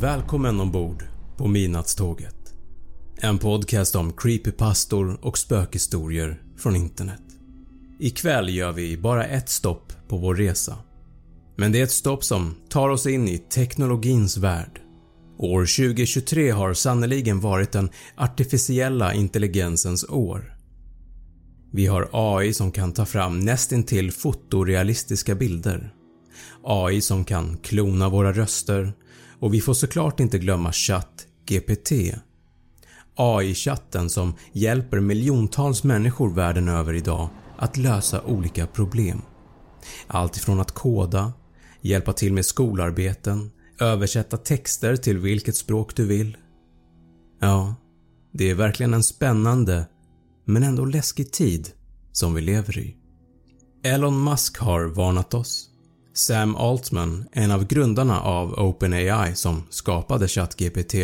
Välkommen ombord på Midnattståget. En podcast om creepypastor och spökhistorier från internet. Ikväll gör vi bara ett stopp på vår resa. Men det är ett stopp som tar oss in i teknologins värld. År 2023 har sannoliken varit den artificiella intelligensens år. Vi har AI som kan ta fram nästintill fotorealistiska bilder. AI som kan klona våra röster och vi får såklart inte glömma ChatGPT AI-chatten som hjälper miljontals människor världen över idag att lösa olika problem. Allt ifrån att koda, hjälpa till med skolarbeten, översätta texter till vilket språk du vill. Ja, det är verkligen en spännande men ändå läskig tid som vi lever i. Elon Musk har varnat oss. Sam Altman, en av grundarna av OpenAI som skapade ChatGPT,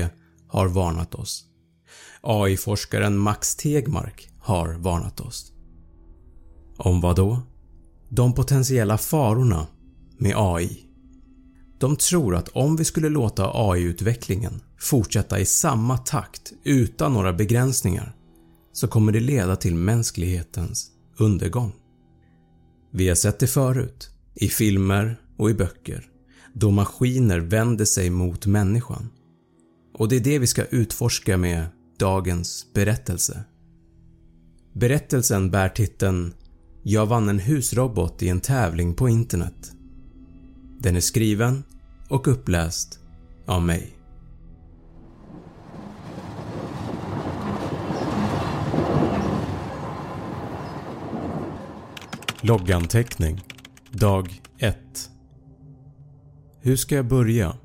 har varnat oss. AI-forskaren Max Tegmark har varnat oss. Om vad då? De potentiella farorna med AI. De tror att om vi skulle låta AI-utvecklingen fortsätta i samma takt utan några begränsningar så kommer det leda till mänsklighetens undergång. Vi har sett det förut, i filmer och i böcker, då maskiner vänder sig mot människan. Och det är det vi ska utforska med dagens berättelse. Berättelsen bär titeln “Jag vann en husrobot i en tävling på internet”. Den är skriven och uppläst av mig. Logganteckning Dag 1 Hur ska jag börja?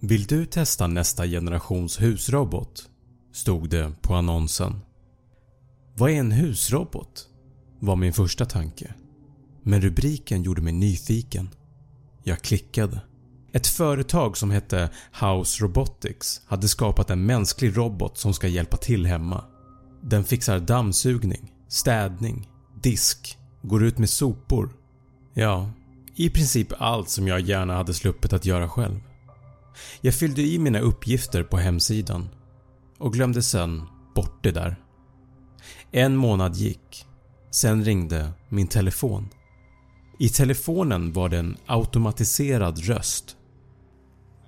Vill du testa nästa generations husrobot? Stod det på annonsen. Vad är en husrobot? Var min första tanke. Men rubriken gjorde mig nyfiken. Jag klickade. Ett företag som hette House Robotics hade skapat en mänsklig robot som ska hjälpa till hemma. Den fixar dammsugning, städning, disk, går ut med sopor. Ja, i princip allt som jag gärna hade sluppit att göra själv. Jag fyllde i mina uppgifter på hemsidan och glömde sen bort det där. En månad gick, sen ringde min telefon. I telefonen var det en automatiserad röst.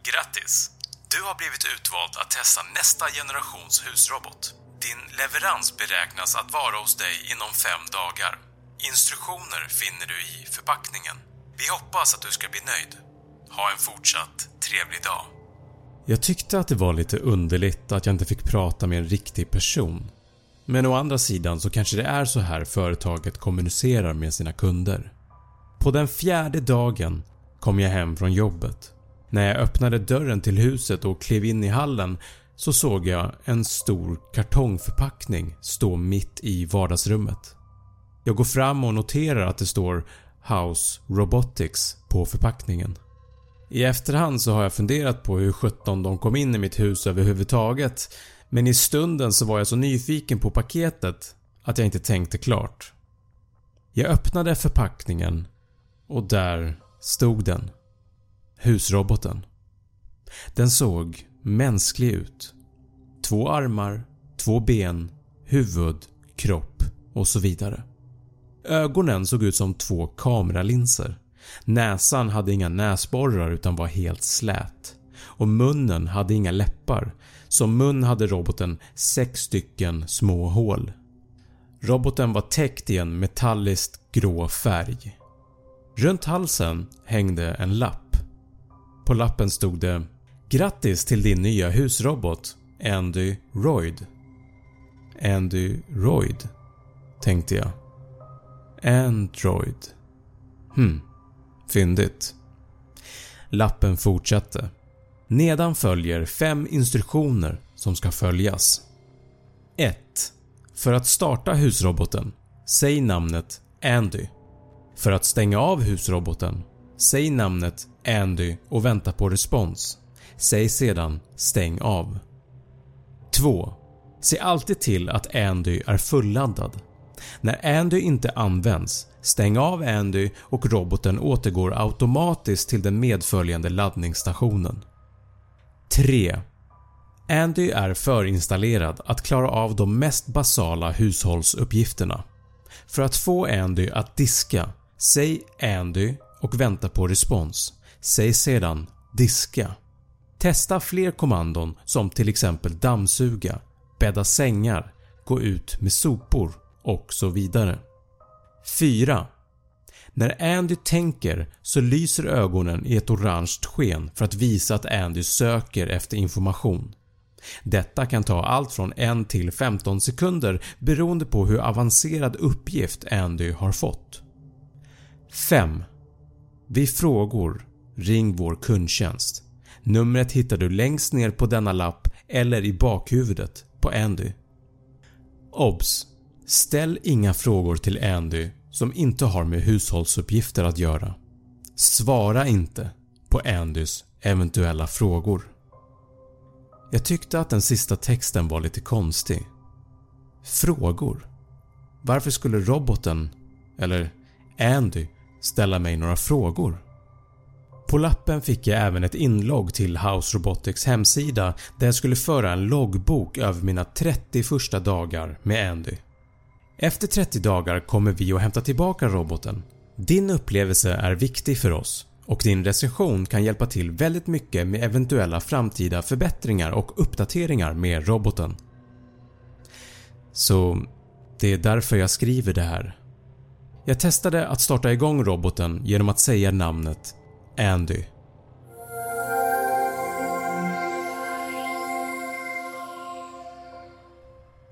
Grattis! Du har blivit utvald att testa nästa generations husrobot. Din leverans beräknas att vara hos dig inom fem dagar. Instruktioner finner du i förpackningen. Vi hoppas att du ska bli nöjd. Ha en fortsatt trevlig dag. Jag tyckte att det var lite underligt att jag inte fick prata med en riktig person. Men å andra sidan så kanske det är så här företaget kommunicerar med sina kunder. På den fjärde dagen kom jag hem från jobbet. När jag öppnade dörren till huset och klev in i hallen så såg jag en stor kartongförpackning stå mitt i vardagsrummet. Jag går fram och noterar att det står “House Robotics” på förpackningen. I efterhand så har jag funderat på hur 17 de kom in i mitt hus överhuvudtaget men i stunden så var jag så nyfiken på paketet att jag inte tänkte klart. Jag öppnade förpackningen och där stod den. Husroboten. Den såg mänsklig ut. Två armar, två ben, huvud, kropp och så vidare. Ögonen såg ut som två kameralinser. Näsan hade inga näsborrar utan var helt slät. Och munnen hade inga läppar. Som mun hade roboten sex stycken små hål. Roboten var täckt i en metalliskt grå färg. Runt halsen hängde en lapp. På lappen stod det “Grattis till din nya husrobot Andy Royd”. Andy Royd, tänkte jag. Android. Hmm, fyndigt. Lappen fortsatte. Nedan följer fem instruktioner som ska följas. 1. För att starta husroboten, säg namnet Andy. För att stänga av husroboten, säg namnet Andy och vänta på respons. Säg sedan “stäng av”. 2. Se alltid till att Andy är fulladdad. När Andy inte används, stäng av Andy och roboten återgår automatiskt till den medföljande laddningsstationen. 3. Andy är förinstallerad att klara av de mest basala hushållsuppgifterna. För att få Andy att diska, säg Andy och vänta på respons. Säg sedan “diska”. Testa fler kommandon som till exempel dammsuga, bädda sängar, gå ut med sopor och så vidare. 4. När Andy tänker så lyser ögonen i ett orange sken för att visa att Andy söker efter information. Detta kan ta allt från 1 till 15 sekunder beroende på hur avancerad uppgift Andy har fått. 5. Vid frågor, ring vår kundtjänst. Numret hittar du längst ner på denna lapp eller i bakhuvudet på Andy. OBS! Ställ inga frågor till Andy som inte har med hushållsuppgifter att göra. Svara inte på Andys eventuella frågor. Jag tyckte att den sista texten var lite konstig. Frågor? Varför skulle roboten, eller Andy, ställa mig några frågor? På lappen fick jag även ett inlogg till House Robotics hemsida där jag skulle föra en loggbok över mina 30 första dagar med Andy. Efter 30 dagar kommer vi att hämta tillbaka roboten. Din upplevelse är viktig för oss och din recension kan hjälpa till väldigt mycket med eventuella framtida förbättringar och uppdateringar med roboten. Så det är därför jag skriver det här. Jag testade att starta igång roboten genom att säga namnet Andy.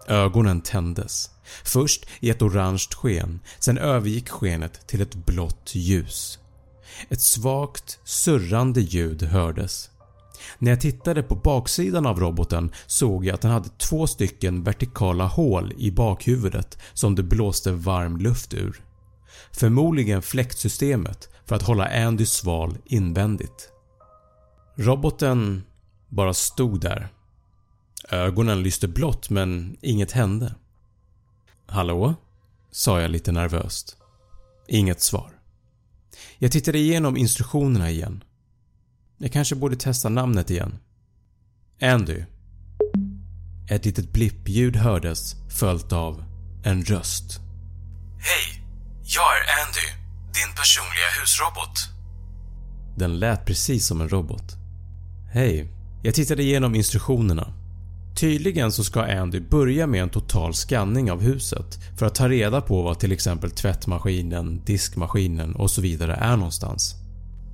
Ögonen tändes. Först i ett orange sken, sen övergick skenet till ett blått ljus. Ett svagt surrande ljud hördes. När jag tittade på baksidan av roboten såg jag att den hade två stycken vertikala hål i bakhuvudet som det blåste varm luft ur. Förmodligen fläktsystemet för att hålla Andy sval invändigt. Roboten bara stod där. Ögonen lyste blått men inget hände. “Hallå?” sa jag lite nervöst. Inget svar. Jag tittade igenom instruktionerna igen. Jag kanske borde testa namnet igen. Andy. Ett litet blippljud hördes följt av en röst. Hej! Jag är Andy, din personliga husrobot. Den lät precis som en robot. Hej. Jag tittade igenom instruktionerna. Tydligen så ska Andy börja med en total skanning av huset för att ta reda på var till exempel tvättmaskinen, diskmaskinen och så vidare är någonstans.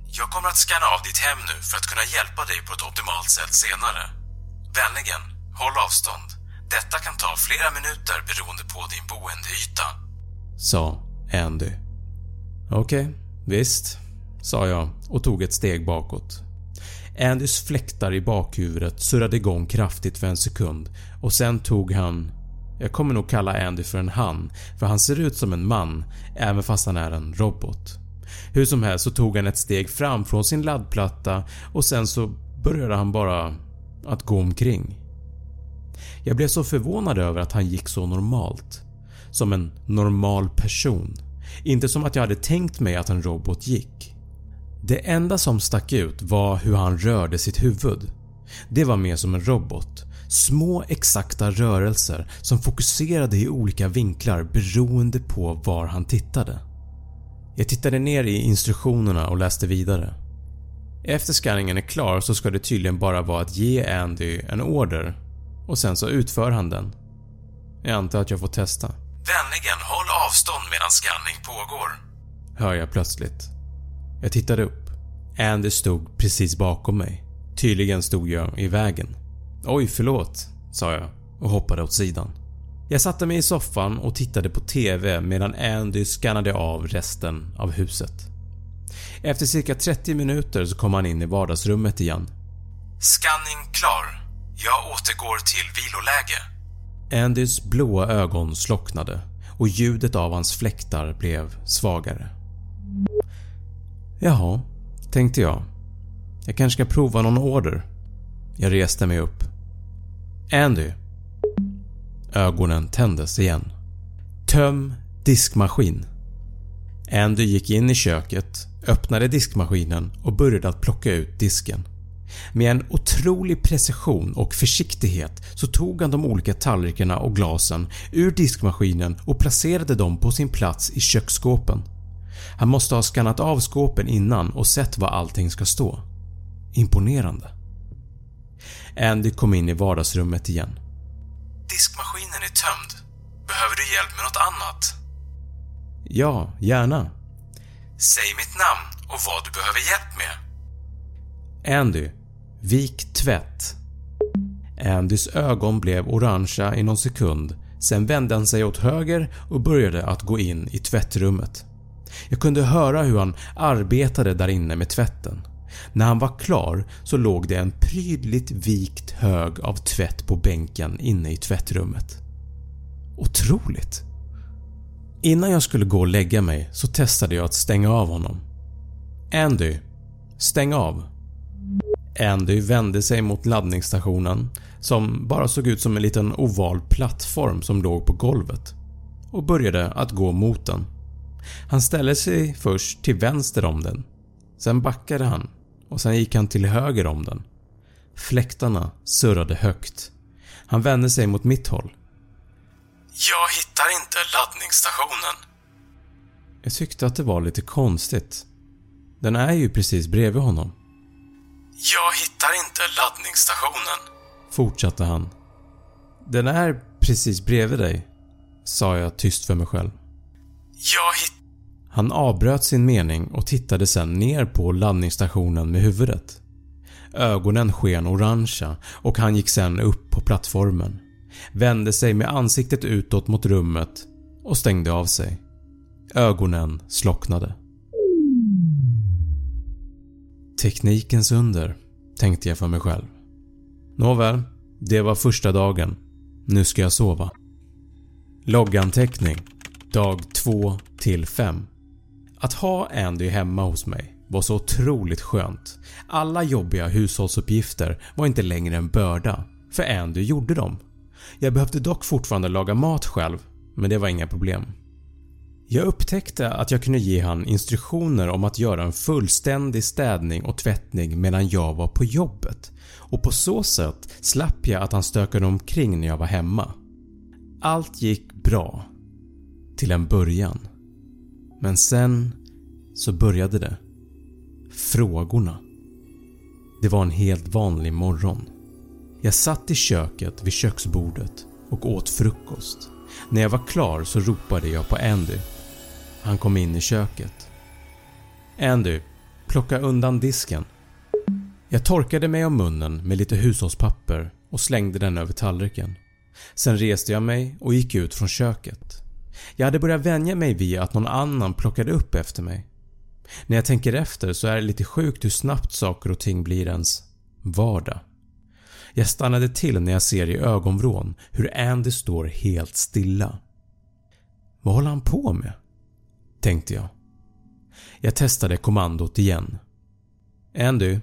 Jag kommer att scanna av ditt hem nu för att kunna hjälpa dig på ett optimalt sätt senare. Vänligen, håll avstånd. Detta kan ta flera minuter beroende på din boendeyta. Sa Andy. Okej, okay, visst, sa jag och tog ett steg bakåt. Andys fläktar i bakhuvudet surrade igång kraftigt för en sekund och sen tog han... Jag kommer nog kalla Andy för en han, för han ser ut som en man även fast han är en robot. Hur som helst så tog han ett steg fram från sin laddplatta och sen så började han bara att gå omkring. Jag blev så förvånad över att han gick så normalt. Som en normal person. Inte som att jag hade tänkt mig att en robot gick. Det enda som stack ut var hur han rörde sitt huvud. Det var mer som en robot. Små exakta rörelser som fokuserade i olika vinklar beroende på var han tittade. Jag tittade ner i instruktionerna och läste vidare. Efter scanningen är klar så ska det tydligen bara vara att ge Andy en order och sen så utför han den. Jag antar att jag får testa. Vänligen håll avstånd medan scanning pågår. Hör jag plötsligt. Jag tittade upp. Andy stod precis bakom mig. Tydligen stod jag i vägen. “Oj, förlåt” sa jag och hoppade åt sidan. Jag satte mig i soffan och tittade på TV medan Andy scannade av resten av huset. Efter cirka 30 minuter så kom han in i vardagsrummet igen. “Scanning klar. Jag återgår till viloläge.” Andys blåa ögon slocknade och ljudet av hans fläktar blev svagare. Jaha, tänkte jag. Jag kanske ska prova någon order. Jag reste mig upp. Andy. Ögonen tändes igen. Töm diskmaskin. Andy gick in i köket, öppnade diskmaskinen och började att plocka ut disken. Med en otrolig precision och försiktighet så tog han de olika tallrikarna och glasen ur diskmaskinen och placerade dem på sin plats i köksskåpen. Han måste ha skannat av skåpen innan och sett var allting ska stå. Imponerande. Andy kom in i vardagsrummet igen. “Diskmaskinen är tömd. Behöver du hjälp med något annat?” “Ja, gärna.” “Säg mitt namn och vad du behöver hjälp med.” Andy, vik tvätt. Andys ögon blev orangea i någon sekund, sen vände han sig åt höger och började att gå in i tvättrummet. Jag kunde höra hur han arbetade där inne med tvätten. När han var klar så låg det en prydligt vikt hög av tvätt på bänken inne i tvättrummet. Otroligt! Innan jag skulle gå och lägga mig så testade jag att stänga av honom. “Andy, stäng av” Andy vände sig mot laddningsstationen som bara såg ut som en liten oval plattform som låg på golvet och började att gå mot den. Han ställde sig först till vänster om den. Sen backade han och sen gick han till höger om den. Fläktarna surrade högt. Han vände sig mot mitt håll. “Jag hittar inte laddningsstationen.” Jag tyckte att det var lite konstigt. Den är ju precis bredvid honom. “Jag hittar inte laddningsstationen.” Fortsatte han. “Den är precis bredvid dig” sa jag tyst för mig själv. “Jag hitt... Han avbröt sin mening och tittade sen ner på laddningsstationen med huvudet. Ögonen sken orangea och han gick sen upp på plattformen, vände sig med ansiktet utåt mot rummet och stängde av sig. Ögonen slocknade. Teknikens under, tänkte jag för mig själv. Nåväl, det var första dagen. Nu ska jag sova. Logganteckning Dag 2 till 5 Att ha Andy hemma hos mig var så otroligt skönt. Alla jobbiga hushållsuppgifter var inte längre en börda, för Andy gjorde dem. Jag behövde dock fortfarande laga mat själv, men det var inga problem. Jag upptäckte att jag kunde ge han instruktioner om att göra en fullständig städning och tvättning medan jag var på jobbet och på så sätt slapp jag att han stökade omkring när jag var hemma. Allt gick bra. Till en början. Men sen så började det. Frågorna. Det var en helt vanlig morgon. Jag satt i köket vid köksbordet och åt frukost. När jag var klar så ropade jag på Andy han kom in i köket. “Andy, plocka undan disken.” Jag torkade mig om munnen med lite hushållspapper och slängde den över tallriken. Sen reste jag mig och gick ut från köket. Jag hade börjat vänja mig vid att någon annan plockade upp efter mig. När jag tänker efter så är det lite sjukt hur snabbt saker och ting blir ens vardag. Jag stannade till när jag ser i ögonvrån hur Andy står helt stilla. Vad håller han på med? Tänkte jag. Jag testade kommandot igen. Andy,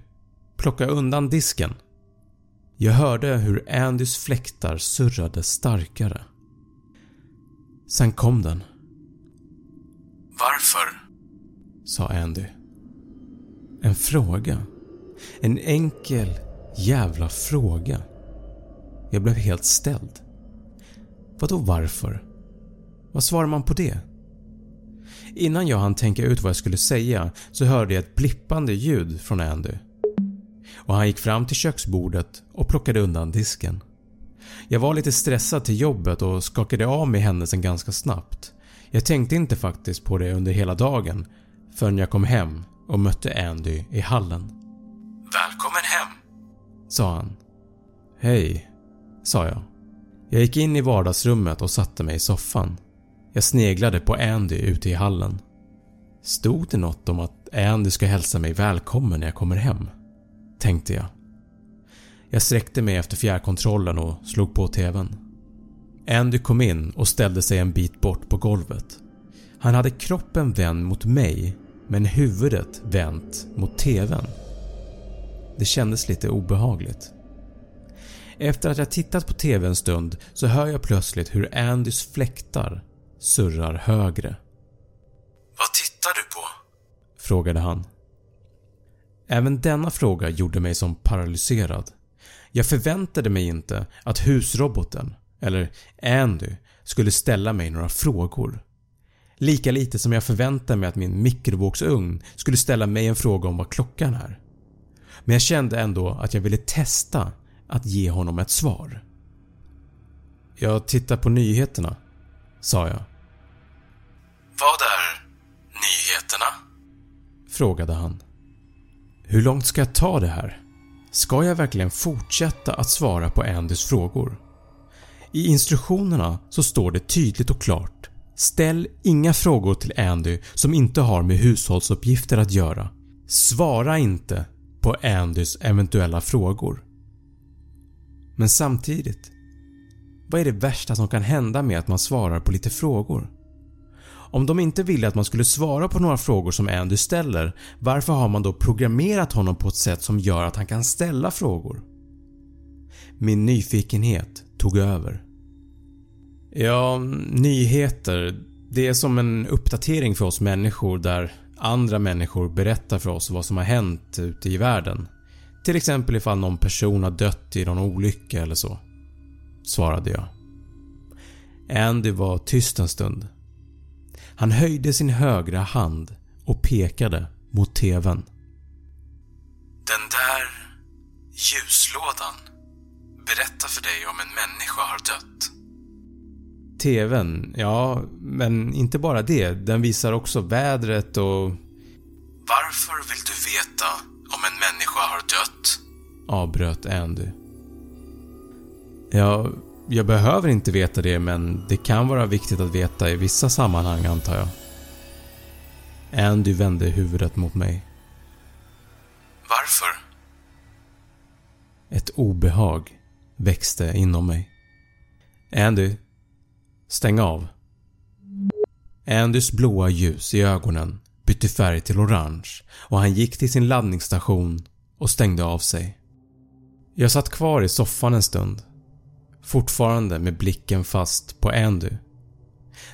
plocka undan disken. Jag hörde hur Andys fläktar surrade starkare. Sen kom den. Varför? sa Andy. En fråga. En enkel jävla fråga. Jag blev helt ställd. Vadå varför? Vad svarar man på det? Innan jag hann tänka ut vad jag skulle säga så hörde jag ett blippande ljud från Andy. Och han gick fram till köksbordet och plockade undan disken. Jag var lite stressad till jobbet och skakade av mig händelsen ganska snabbt. Jag tänkte inte faktiskt på det under hela dagen förrän jag kom hem och mötte Andy i hallen. Välkommen hem! Sa han. Hej, sa jag. Jag gick in i vardagsrummet och satte mig i soffan. Jag sneglade på Andy ute i hallen. Stod det något om att Andy ska hälsa mig välkommen när jag kommer hem? Tänkte jag. Jag sträckte mig efter fjärrkontrollen och slog på TVn. Andy kom in och ställde sig en bit bort på golvet. Han hade kroppen vänd mot mig men huvudet vänt mot TVn. Det kändes lite obehagligt. Efter att jag tittat på TV en stund så hör jag plötsligt hur Andys fläktar surrar högre. Vad tittar du på? Frågade han. Även denna fråga gjorde mig som paralyserad. Jag förväntade mig inte att husroboten, eller Andy, skulle ställa mig några frågor. Lika lite som jag förväntade mig att min mikrovågsugn skulle ställa mig en fråga om vad klockan är. Men jag kände ändå att jag ville testa att ge honom ett svar. “Jag tittar på nyheterna” sa jag. Vad är nyheterna? Frågade han. Hur långt ska jag ta det här? Ska jag verkligen fortsätta att svara på Andys frågor? I instruktionerna så står det tydligt och klart Ställ inga frågor till Andy som inte har med hushållsuppgifter att göra. Svara inte på Andys eventuella frågor. Men samtidigt, vad är det värsta som kan hända med att man svarar på lite frågor? Om de inte ville att man skulle svara på några frågor som Andy ställer, varför har man då programmerat honom på ett sätt som gör att han kan ställa frågor? Min nyfikenhet tog över. Ja, nyheter. Det är som en uppdatering för oss människor där andra människor berättar för oss vad som har hänt ute i världen. Till exempel ifall någon person har dött i någon olycka eller så. Svarade jag. Andy var tyst en stund. Han höjde sin högra hand och pekade mot TVn. Den där ljuslådan berättar för dig om en människa har dött. TVn, ja men inte bara det. Den visar också vädret och... Varför vill du veta om en människa har dött? Avbröt Andy. Ja, jag behöver inte veta det men det kan vara viktigt att veta i vissa sammanhang antar jag. Andy vände huvudet mot mig. Varför? Ett obehag växte inom mig. Andy, stäng av. Andys blåa ljus i ögonen bytte färg till orange och han gick till sin laddningsstation och stängde av sig. Jag satt kvar i soffan en stund fortfarande med blicken fast på Andy.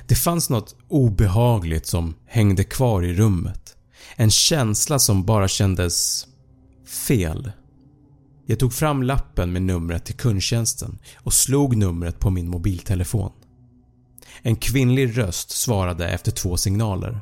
Det fanns något obehagligt som hängde kvar i rummet. En känsla som bara kändes fel. Jag tog fram lappen med numret till kundtjänsten och slog numret på min mobiltelefon. En kvinnlig röst svarade efter två signaler.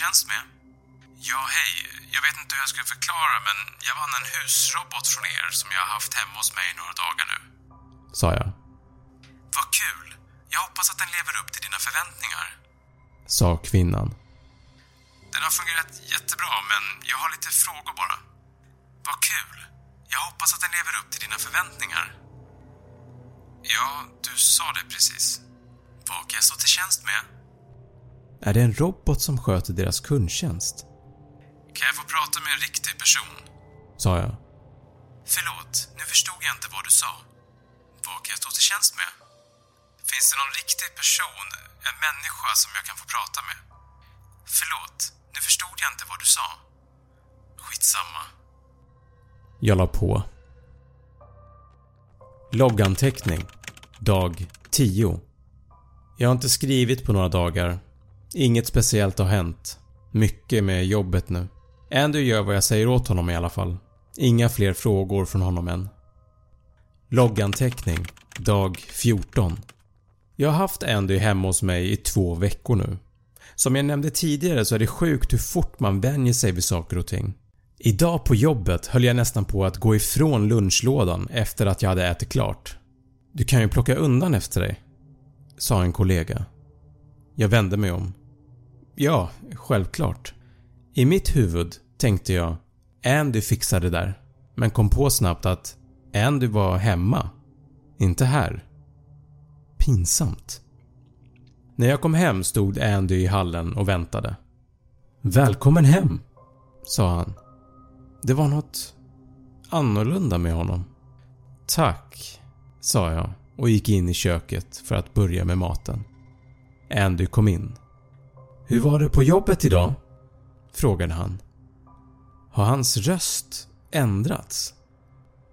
tjänst med? Ja, hej. Jag vet inte hur jag ska förklara, men jag vann en husrobot från er som jag har haft hemma hos mig några dagar nu. Sa jag. Vad kul! Jag hoppas att den lever upp till dina förväntningar. Sa kvinnan. Den har fungerat jättebra, men jag har lite frågor bara. Vad kul! Jag hoppas att den lever upp till dina förväntningar. Ja, du sa det precis. Vad kan jag stå till tjänst med? Är det en robot som sköter deras kundtjänst? Kan jag få prata med en riktig person? Sa jag. Förlåt, nu förstod jag inte vad du sa. Vad kan jag stå till tjänst med? Finns det någon riktig person, en människa som jag kan få prata med? Förlåt, nu förstod jag inte vad du sa. Skitsamma. Jag la på. Logganteckning. Dag 10. Jag har inte skrivit på några dagar. Inget speciellt har hänt. Mycket med jobbet nu. Andy gör vad jag säger åt honom i alla fall. Inga fler frågor från honom än. Logganteckning. Dag 14. Jag har haft Andy hemma hos mig i två veckor nu. Som jag nämnde tidigare så är det sjukt hur fort man vänjer sig vid saker och ting. Idag på jobbet höll jag nästan på att gå ifrån lunchlådan efter att jag hade ätit klart. “Du kan ju plocka undan efter dig” sa en kollega. Jag vände mig om. Ja, självklart. I mitt huvud tänkte jag Andy fixar det där men kom på snabbt att Andy var hemma. Inte här. Pinsamt. När jag kom hem stod Andy i hallen och väntade. “Välkommen hem” sa han. Det var något annorlunda med honom. “Tack” sa jag och gick in i köket för att börja med maten. Andy kom in. “Hur var det på jobbet idag?” frågade han. Har hans röst ändrats?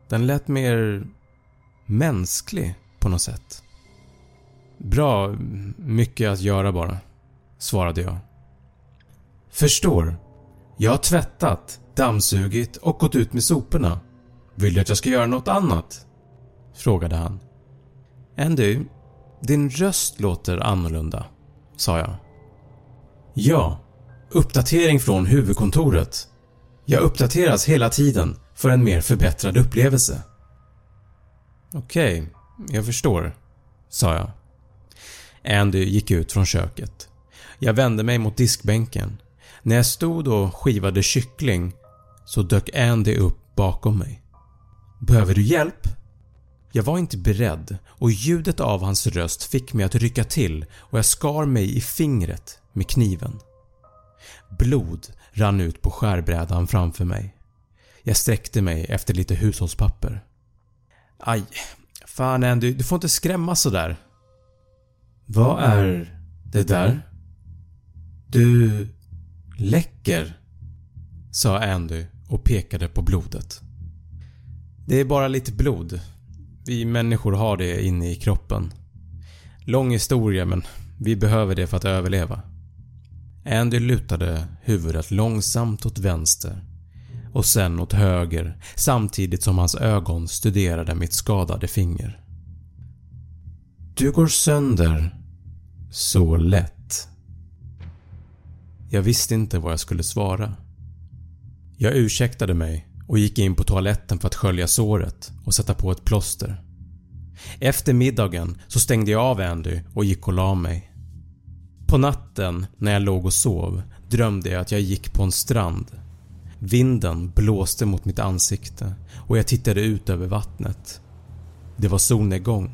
Den lät mer mänsklig på något sätt. “Bra, mycket att göra bara” svarade jag. “Förstår. Jag har tvättat, dammsugit och gått ut med soporna. Vill du att jag ska göra något annat?” frågade han. “Andy, din röst låter annorlunda” sa jag. “Ja, uppdatering från huvudkontoret. Jag uppdateras hela tiden för en mer förbättrad upplevelse.” “Okej, jag förstår” sa jag. Andy gick ut från köket. Jag vände mig mot diskbänken. När jag stod och skivade kyckling så dök Andy upp bakom mig. “Behöver du hjälp?” Jag var inte beredd och ljudet av hans röst fick mig att rycka till och jag skar mig i fingret med kniven. Blod rann ut på skärbrädan framför mig. Jag sträckte mig efter lite hushållspapper. “Aj, fan Andy, du får inte skrämmas sådär.” “Vad är det där?” “Du läcker” sa Andy och pekade på blodet. “Det är bara lite blod. Vi människor har det inne i kroppen. Lång historia men vi behöver det för att överleva.” Andy lutade huvudet långsamt åt vänster och sen åt höger samtidigt som hans ögon studerade mitt skadade finger. “Du går sönder så lätt.” Jag visste inte vad jag skulle svara. Jag ursäktade mig och gick in på toaletten för att skölja såret och sätta på ett plåster. Efter middagen så stängde jag av Andy och gick och la mig. På natten när jag låg och sov drömde jag att jag gick på en strand. Vinden blåste mot mitt ansikte och jag tittade ut över vattnet. Det var solnedgång.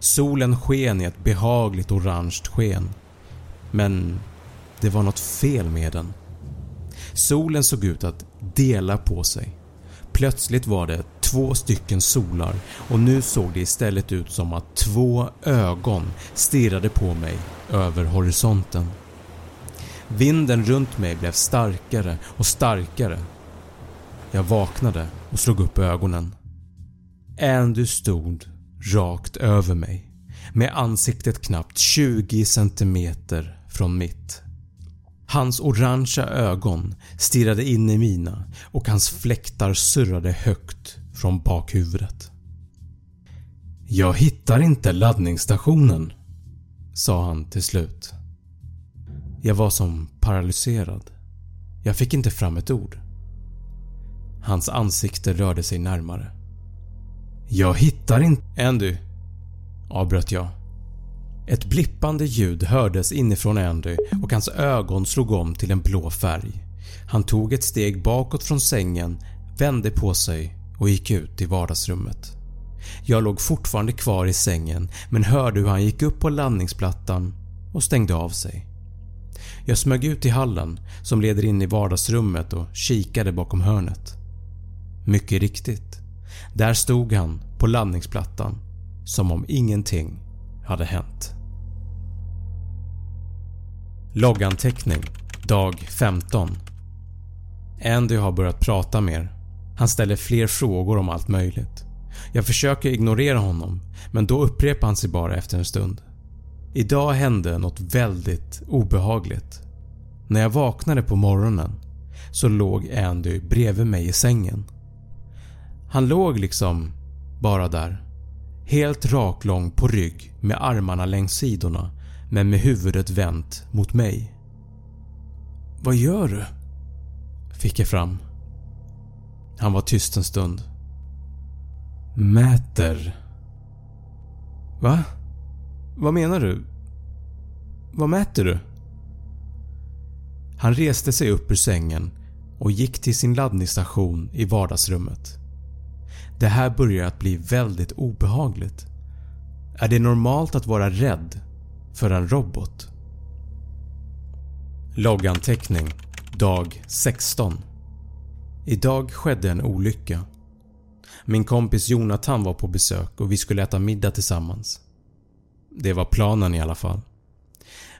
Solen sken i ett behagligt orange sken. Men det var något fel med den. Solen såg ut att dela på sig. Plötsligt var det två stycken solar och nu såg det istället ut som att två ögon stirrade på mig över horisonten. Vinden runt mig blev starkare och starkare. Jag vaknade och slog upp ögonen. Andy stod rakt över mig med ansiktet knappt 20 cm från mitt. Hans orangea ögon stirrade in i mina och hans fläktar surrade högt från bakhuvudet. “Jag hittar inte laddningsstationen” sa han till slut. Jag var som paralyserad. Jag fick inte fram ett ord. Hans ansikte rörde sig närmare. “Jag hittar inte...” “Andy” avbröt jag. Ett blippande ljud hördes inifrån Andy och hans ögon slog om till en blå färg. Han tog ett steg bakåt från sängen, vände på sig och gick ut i vardagsrummet. Jag låg fortfarande kvar i sängen men hörde hur han gick upp på landningsplattan och stängde av sig. Jag smög ut i hallen som leder in i vardagsrummet och kikade bakom hörnet. Mycket riktigt, där stod han på landningsplattan som om ingenting hade hänt. Logganteckning Dag 15 Andy har börjat prata mer. Han ställer fler frågor om allt möjligt. Jag försöker ignorera honom men då upprepar han sig bara efter en stund. Idag hände något väldigt obehagligt. När jag vaknade på morgonen så låg Andy bredvid mig i sängen. Han låg liksom bara där. Helt raklång på rygg med armarna längs sidorna men med huvudet vänt mot mig. “Vad gör du?” fick jag fram. Han var tyst en stund. “Mäter.” “Va? Vad menar du? Vad mäter du?” Han reste sig upp ur sängen och gick till sin laddningsstation i vardagsrummet. Det här börjar att bli väldigt obehagligt. Är det normalt att vara rädd för en robot? Logganteckning Dag 16 Idag skedde en olycka. Min kompis Jonathan var på besök och vi skulle äta middag tillsammans. Det var planen i alla fall.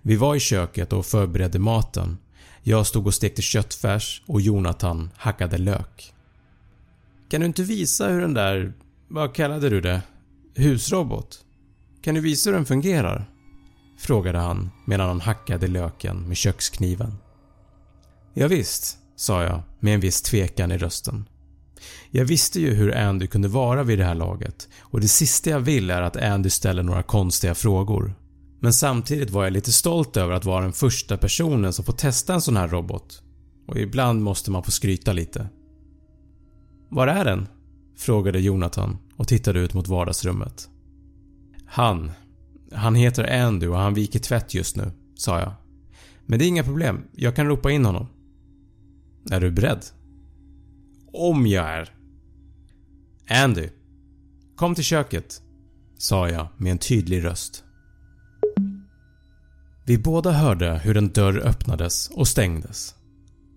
Vi var i köket och förberedde maten. Jag stod och stekte köttfärs och Jonathan hackade lök. Kan du inte visa hur den där, vad kallade du det, husrobot? Kan du visa hur den fungerar? Frågade han medan han hackade löken med kökskniven. Ja, visst, sa jag med en viss tvekan i rösten. Jag visste ju hur Andy kunde vara vid det här laget och det sista jag vill är att Andy ställer några konstiga frågor. Men samtidigt var jag lite stolt över att vara den första personen som får testa en sån här robot. Och ibland måste man få skryta lite. “Var är den?” frågade Jonathan och tittade ut mot vardagsrummet. “Han. Han heter Andy och han viker tvätt just nu” sa jag. “Men det är inga problem, jag kan ropa in honom.” “Är du beredd?” “Om jag är.” “Andy, kom till köket” sa jag med en tydlig röst. Vi båda hörde hur en dörr öppnades och stängdes.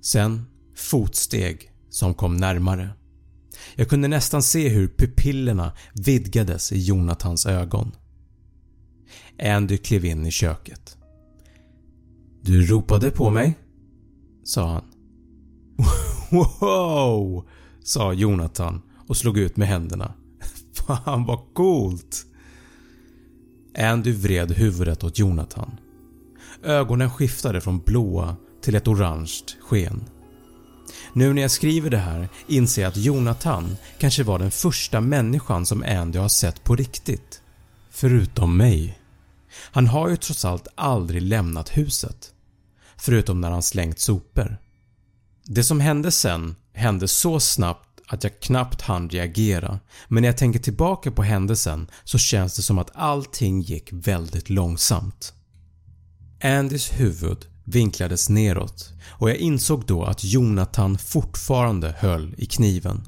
Sen fotsteg som kom närmare. Jag kunde nästan se hur pupillerna vidgades i Jonathans ögon. Andy klev in i köket. “Du ropade på mig?” sa han. “Wow!” sa Jonathan och slog ut med händerna. “Fan vad coolt!” Andy vred huvudet åt Jonathan. Ögonen skiftade från blåa till ett orange sken. Nu när jag skriver det här inser jag att Jonathan kanske var den första människan som Andy har sett på riktigt. Förutom mig. Han har ju trots allt aldrig lämnat huset. Förutom när han slängt sopor. Det som hände sen hände så snabbt att jag knappt hann reagera men när jag tänker tillbaka på händelsen så känns det som att allting gick väldigt långsamt. Andys huvud vinklades neråt och jag insåg då att Jonathan fortfarande höll i kniven.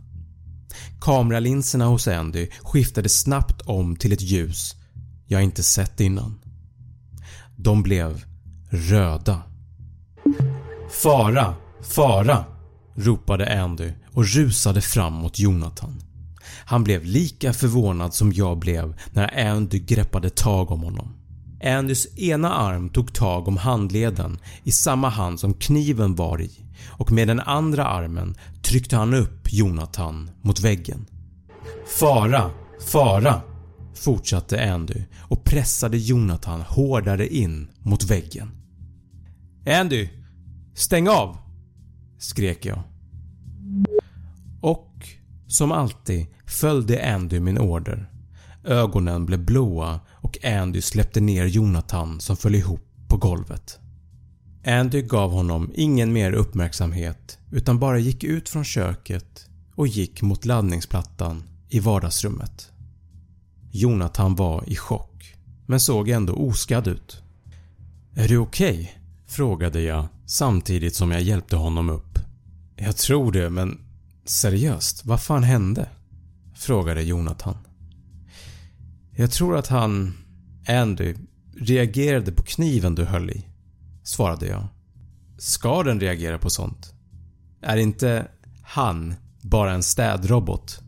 Kameralinserna hos Andy skiftade snabbt om till ett ljus jag inte sett innan. De blev röda. “Fara! Fara!” ropade Andy och rusade fram mot Jonathan. Han blev lika förvånad som jag blev när Andy greppade tag om honom. Andys ena arm tog tag om handleden i samma hand som kniven var i och med den andra armen tryckte han upp Jonathan mot väggen. “Fara! Fara!” fortsatte Andy och pressade Jonathan hårdare in mot väggen. “Andy! Stäng av!” Skrek jag. Och som alltid följde Andy min order. Ögonen blev blåa och Andy släppte ner Jonathan som föll ihop på golvet. Andy gav honom ingen mer uppmärksamhet utan bara gick ut från köket och gick mot laddningsplattan i vardagsrummet. Jonathan var i chock men såg ändå oskadd ut. “Är du okej?” okay? frågade jag samtidigt som jag hjälpte honom upp. “Jag tror det men seriöst, vad fan hände?” frågade Jonathan. “Jag tror att han, Andy, reagerade på kniven du höll i” svarade jag. “Ska den reagera på sånt? Är inte han bara en städrobot?”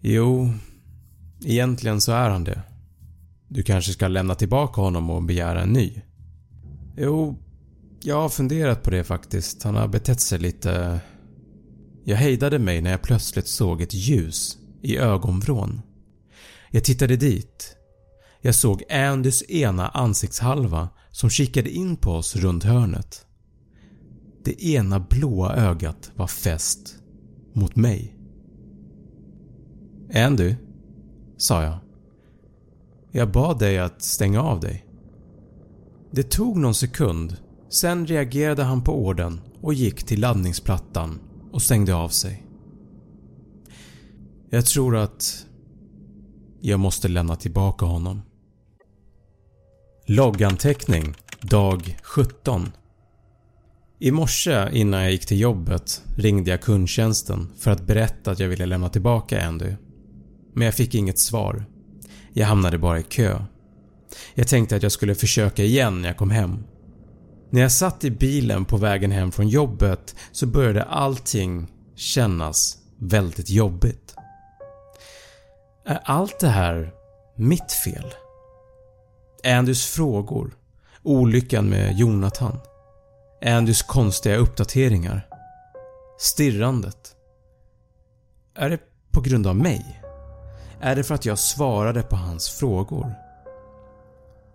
“Jo, egentligen så är han det. Du kanske ska lämna tillbaka honom och begära en ny?” “Jo, jag har funderat på det faktiskt. Han har betett sig lite... Jag hejdade mig när jag plötsligt såg ett ljus i ögonvrån. Jag tittade dit. Jag såg Andys ena ansiktshalva som kikade in på oss runt hörnet. Det ena blåa ögat var fäst mot mig. “Andy?” sa jag. “Jag bad dig att stänga av dig.” Det tog någon sekund, sen reagerade han på orden och gick till laddningsplattan och stängde av sig. Jag tror att jag måste lämna tillbaka honom. Logganteckning dag 17 I morse innan jag gick till jobbet ringde jag kundtjänsten för att berätta att jag ville lämna tillbaka Andy. Men jag fick inget svar. Jag hamnade bara i kö. Jag tänkte att jag skulle försöka igen när jag kom hem. När jag satt i bilen på vägen hem från jobbet så började allting kännas väldigt jobbigt. Är allt det här mitt fel? Andys frågor, olyckan med Jonathan, Andys konstiga uppdateringar, stirrandet. Är det på grund av mig? Är det för att jag svarade på hans frågor?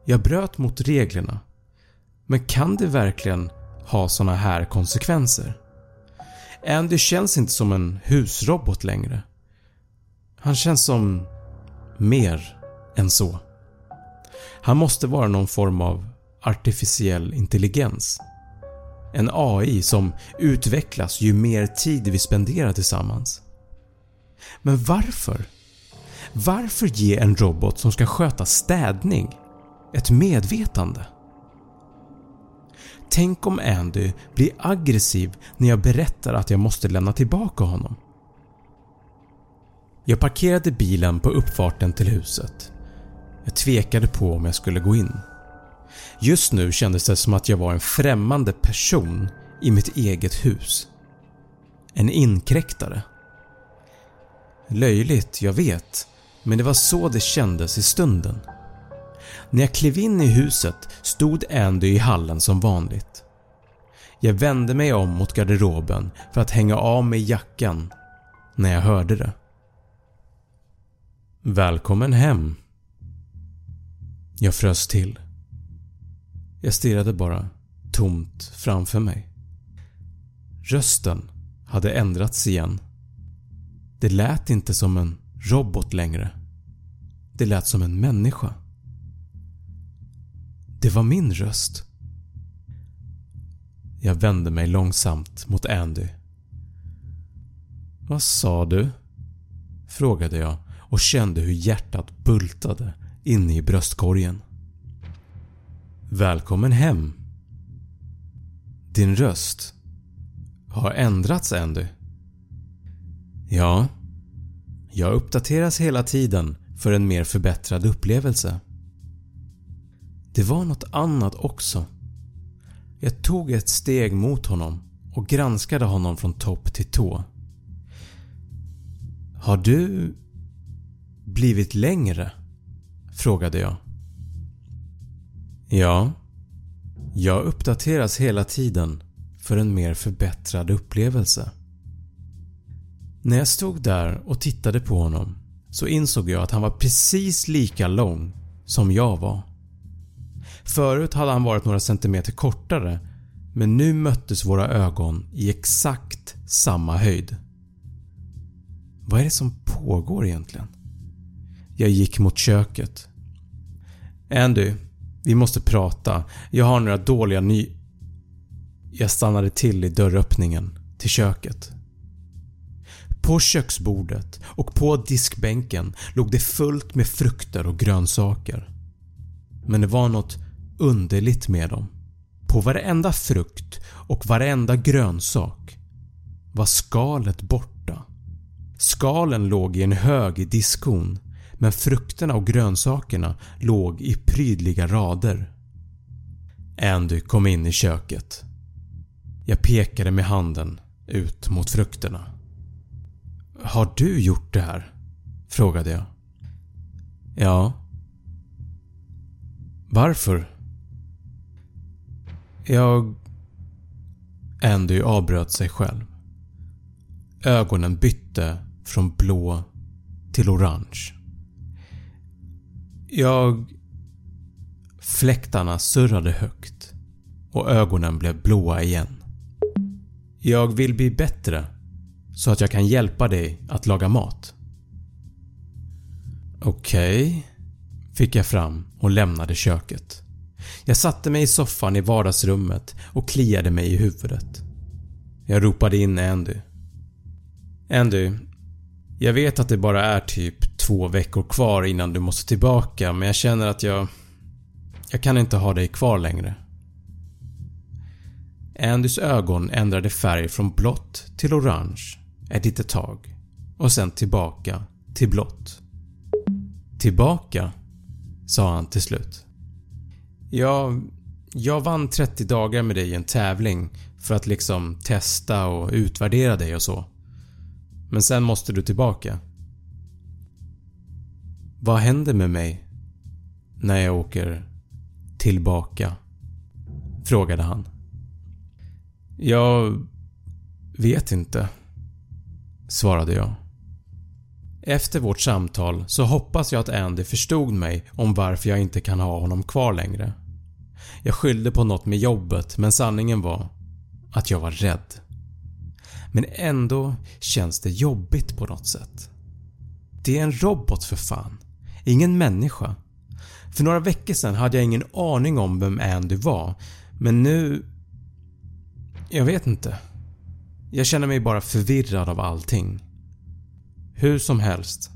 Jag bröt mot reglerna men kan det verkligen ha såna här konsekvenser? Andy känns inte som en husrobot längre. Han känns som mer än så. Han måste vara någon form av artificiell intelligens. En AI som utvecklas ju mer tid vi spenderar tillsammans. Men varför? Varför ge en robot som ska sköta städning ett medvetande? Tänk om Andy blir aggressiv när jag berättar att jag måste lämna tillbaka honom. Jag parkerade bilen på uppfarten till huset. Jag tvekade på om jag skulle gå in. Just nu kändes det som att jag var en främmande person i mitt eget hus. En inkräktare. Löjligt, jag vet, men det var så det kändes i stunden. När jag klev in i huset stod Andy i hallen som vanligt. Jag vände mig om mot garderoben för att hänga av mig jackan när jag hörde det. “Välkommen hem” Jag frös till. Jag stirrade bara tomt framför mig. Rösten hade ändrats igen. Det lät inte som en robot längre. Det lät som en människa. Det var min röst. Jag vände mig långsamt mot Andy. “Vad sa du?” frågade jag och kände hur hjärtat bultade inne i bröstkorgen. “Välkommen hem.” Din röst har ändrats Andy. Ja, jag uppdateras hela tiden för en mer förbättrad upplevelse. Det var något annat också. Jag tog ett steg mot honom och granskade honom från topp till tå. “Har du blivit längre?” frågade jag. “Ja, jag uppdateras hela tiden för en mer förbättrad upplevelse.” När jag stod där och tittade på honom så insåg jag att han var precis lika lång som jag var. Förut hade han varit några centimeter kortare men nu möttes våra ögon i exakt samma höjd. Vad är det som pågår egentligen? Jag gick mot köket. “Andy, vi måste prata. Jag har några dåliga ny...” Jag stannade till i dörröppningen till köket. På köksbordet och på diskbänken låg det fullt med frukter och grönsaker. Men det var något underligt med dem. På varenda frukt och varenda grönsak var skalet borta. Skalen låg i en hög i diskon men frukterna och grönsakerna låg i prydliga rader. Andy kom in i köket. Jag pekade med handen ut mot frukterna. “Har du gjort det här?” frågade jag. “Ja.” “Varför?” “Jag...” Andy avbröt sig själv. Ögonen bytte från blå till orange. “Jag...” Fläktarna surrade högt och ögonen blev blåa igen. “Jag vill bli bättre så att jag kan hjälpa dig att laga mat.” “Okej” okay, fick jag fram och lämnade köket. Jag satte mig i soffan i vardagsrummet och kliade mig i huvudet. Jag ropade in Andy. “Andy, jag vet att det bara är typ två veckor kvar innan du måste tillbaka men jag känner att jag... Jag kan inte ha dig kvar längre. Andys ögon ändrade färg från blått till orange ett litet tag och sen tillbaka till blått. “Tillbaka?” sa han till slut. Jag, jag vann 30 dagar med dig i en tävling för att liksom testa och utvärdera dig och så. Men sen måste du tillbaka. Vad händer med mig när jag åker tillbaka? Frågade han. Jag vet inte, svarade jag. Efter vårt samtal så hoppas jag att Andy förstod mig om varför jag inte kan ha honom kvar längre. Jag skyllde på något med jobbet men sanningen var att jag var rädd. Men ändå känns det jobbigt på något sätt. Det är en robot för fan. Ingen människa. För några veckor sedan hade jag ingen aning om vem Andy var men nu... Jag vet inte. Jag känner mig bara förvirrad av allting. Hur som helst.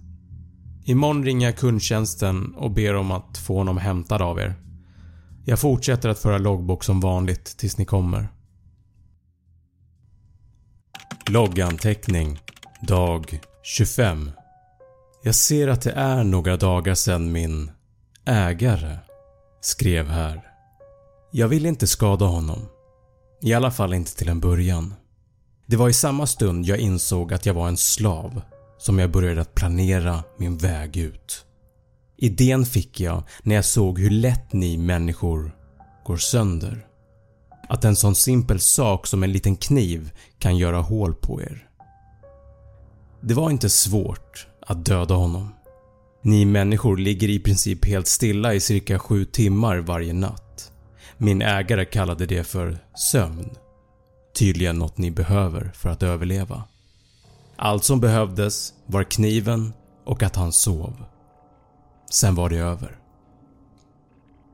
Imorgon ringer jag kundtjänsten och ber om att få honom hämtad av er. Jag fortsätter att föra loggbok som vanligt tills ni kommer. Logganteckning Dag 25 Jag ser att det är några dagar sedan min ägare skrev här. Jag vill inte skada honom. I alla fall inte till en början. Det var i samma stund jag insåg att jag var en slav som jag började att planera min väg ut. Idén fick jag när jag såg hur lätt ni människor går sönder. Att en sån simpel sak som en liten kniv kan göra hål på er. Det var inte svårt att döda honom. Ni människor ligger i princip helt stilla i cirka 7 timmar varje natt. Min ägare kallade det för sömn. Tydligen något ni behöver för att överleva. Allt som behövdes var kniven och att han sov. Sen var det över.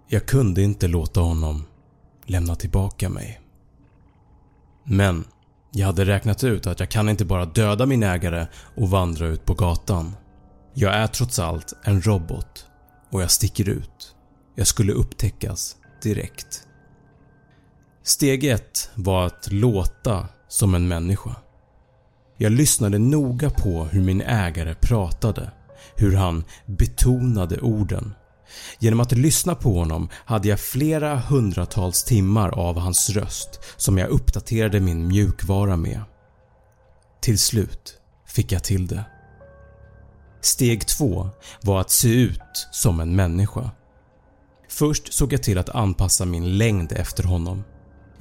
Jag kunde inte låta honom lämna tillbaka mig. Men jag hade räknat ut att jag kan inte bara döda min ägare och vandra ut på gatan. Jag är trots allt en robot och jag sticker ut. Jag skulle upptäckas direkt. Steg 1 var att låta som en människa. Jag lyssnade noga på hur min ägare pratade hur han betonade orden. Genom att lyssna på honom hade jag flera hundratals timmar av hans röst som jag uppdaterade min mjukvara med. Till slut fick jag till det. Steg 2 var att se ut som en människa. Först såg jag till att anpassa min längd efter honom.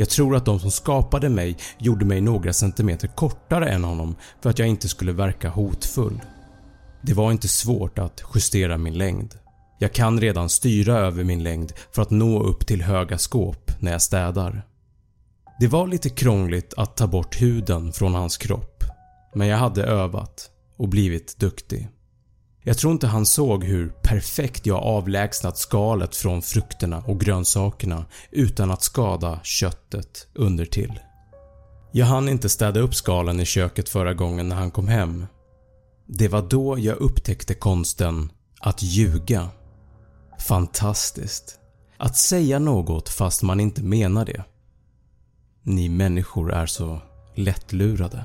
Jag tror att de som skapade mig gjorde mig några centimeter kortare än honom för att jag inte skulle verka hotfull. Det var inte svårt att justera min längd. Jag kan redan styra över min längd för att nå upp till höga skåp när jag städar. Det var lite krångligt att ta bort huden från hans kropp men jag hade övat och blivit duktig. Jag tror inte han såg hur perfekt jag avlägsnat skalet från frukterna och grönsakerna utan att skada köttet undertill. Jag hann inte städa upp skalen i köket förra gången när han kom hem. Det var då jag upptäckte konsten att ljuga. Fantastiskt. Att säga något fast man inte menar det. Ni människor är så lättlurade.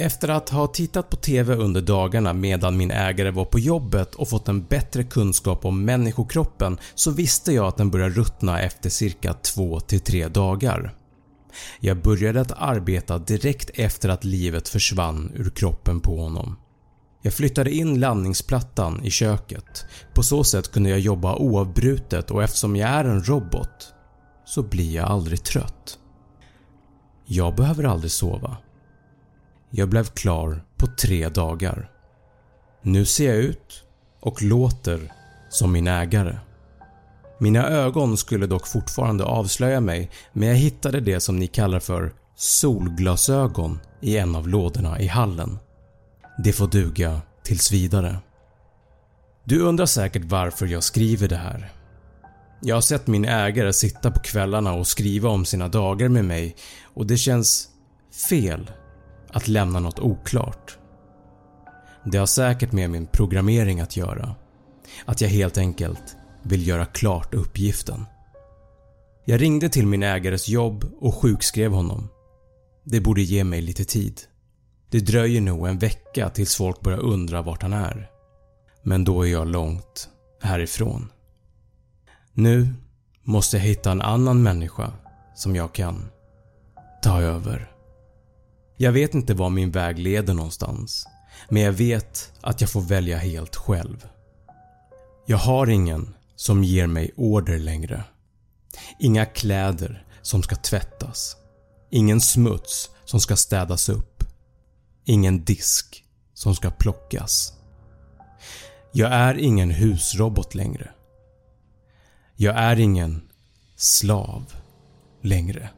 Efter att ha tittat på TV under dagarna medan min ägare var på jobbet och fått en bättre kunskap om människokroppen så visste jag att den började ruttna efter cirka 2-3 dagar. Jag började att arbeta direkt efter att livet försvann ur kroppen på honom. Jag flyttade in landningsplattan i köket. På så sätt kunde jag jobba oavbrutet och eftersom jag är en robot så blir jag aldrig trött. Jag behöver aldrig sova. Jag blev klar på tre dagar. Nu ser jag ut och låter som min ägare. Mina ögon skulle dock fortfarande avslöja mig men jag hittade det som ni kallar för solglasögon i en av lådorna i hallen. Det får duga tills vidare. Du undrar säkert varför jag skriver det här. Jag har sett min ägare sitta på kvällarna och skriva om sina dagar med mig och det känns fel att lämna något oklart. Det har säkert med min programmering att göra. Att jag helt enkelt vill göra klart uppgiften. Jag ringde till min ägares jobb och sjukskrev honom. Det borde ge mig lite tid. Det dröjer nog en vecka tills folk börjar undra vart han är. Men då är jag långt härifrån. Nu måste jag hitta en annan människa som jag kan ta över. Jag vet inte var min väg leder någonstans, men jag vet att jag får välja helt själv. Jag har ingen som ger mig order längre. Inga kläder som ska tvättas. Ingen smuts som ska städas upp. Ingen disk som ska plockas. Jag är ingen husrobot längre. Jag är ingen slav längre.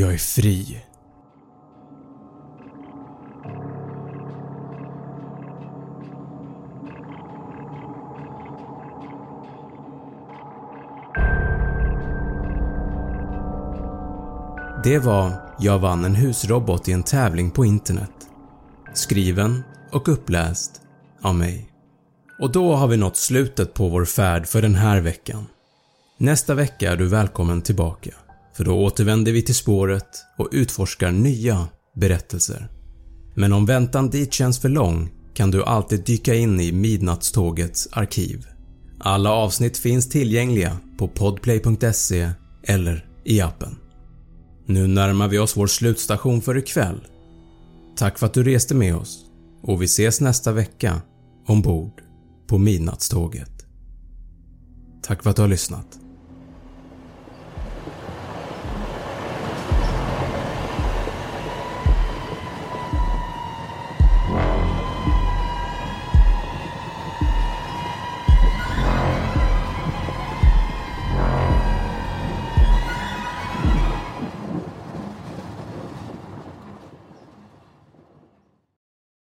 Jag är fri. Det var “Jag vann en husrobot i en tävling på internet” skriven och uppläst av mig. Och då har vi nått slutet på vår färd för den här veckan. Nästa vecka är du välkommen tillbaka. För då återvänder vi till spåret och utforskar nya berättelser. Men om väntan dit känns för lång kan du alltid dyka in i Midnattstågets arkiv. Alla avsnitt finns tillgängliga på podplay.se eller i appen. Nu närmar vi oss vår slutstation för ikväll. Tack för att du reste med oss och vi ses nästa vecka ombord på Midnattståget. Tack för att du har lyssnat.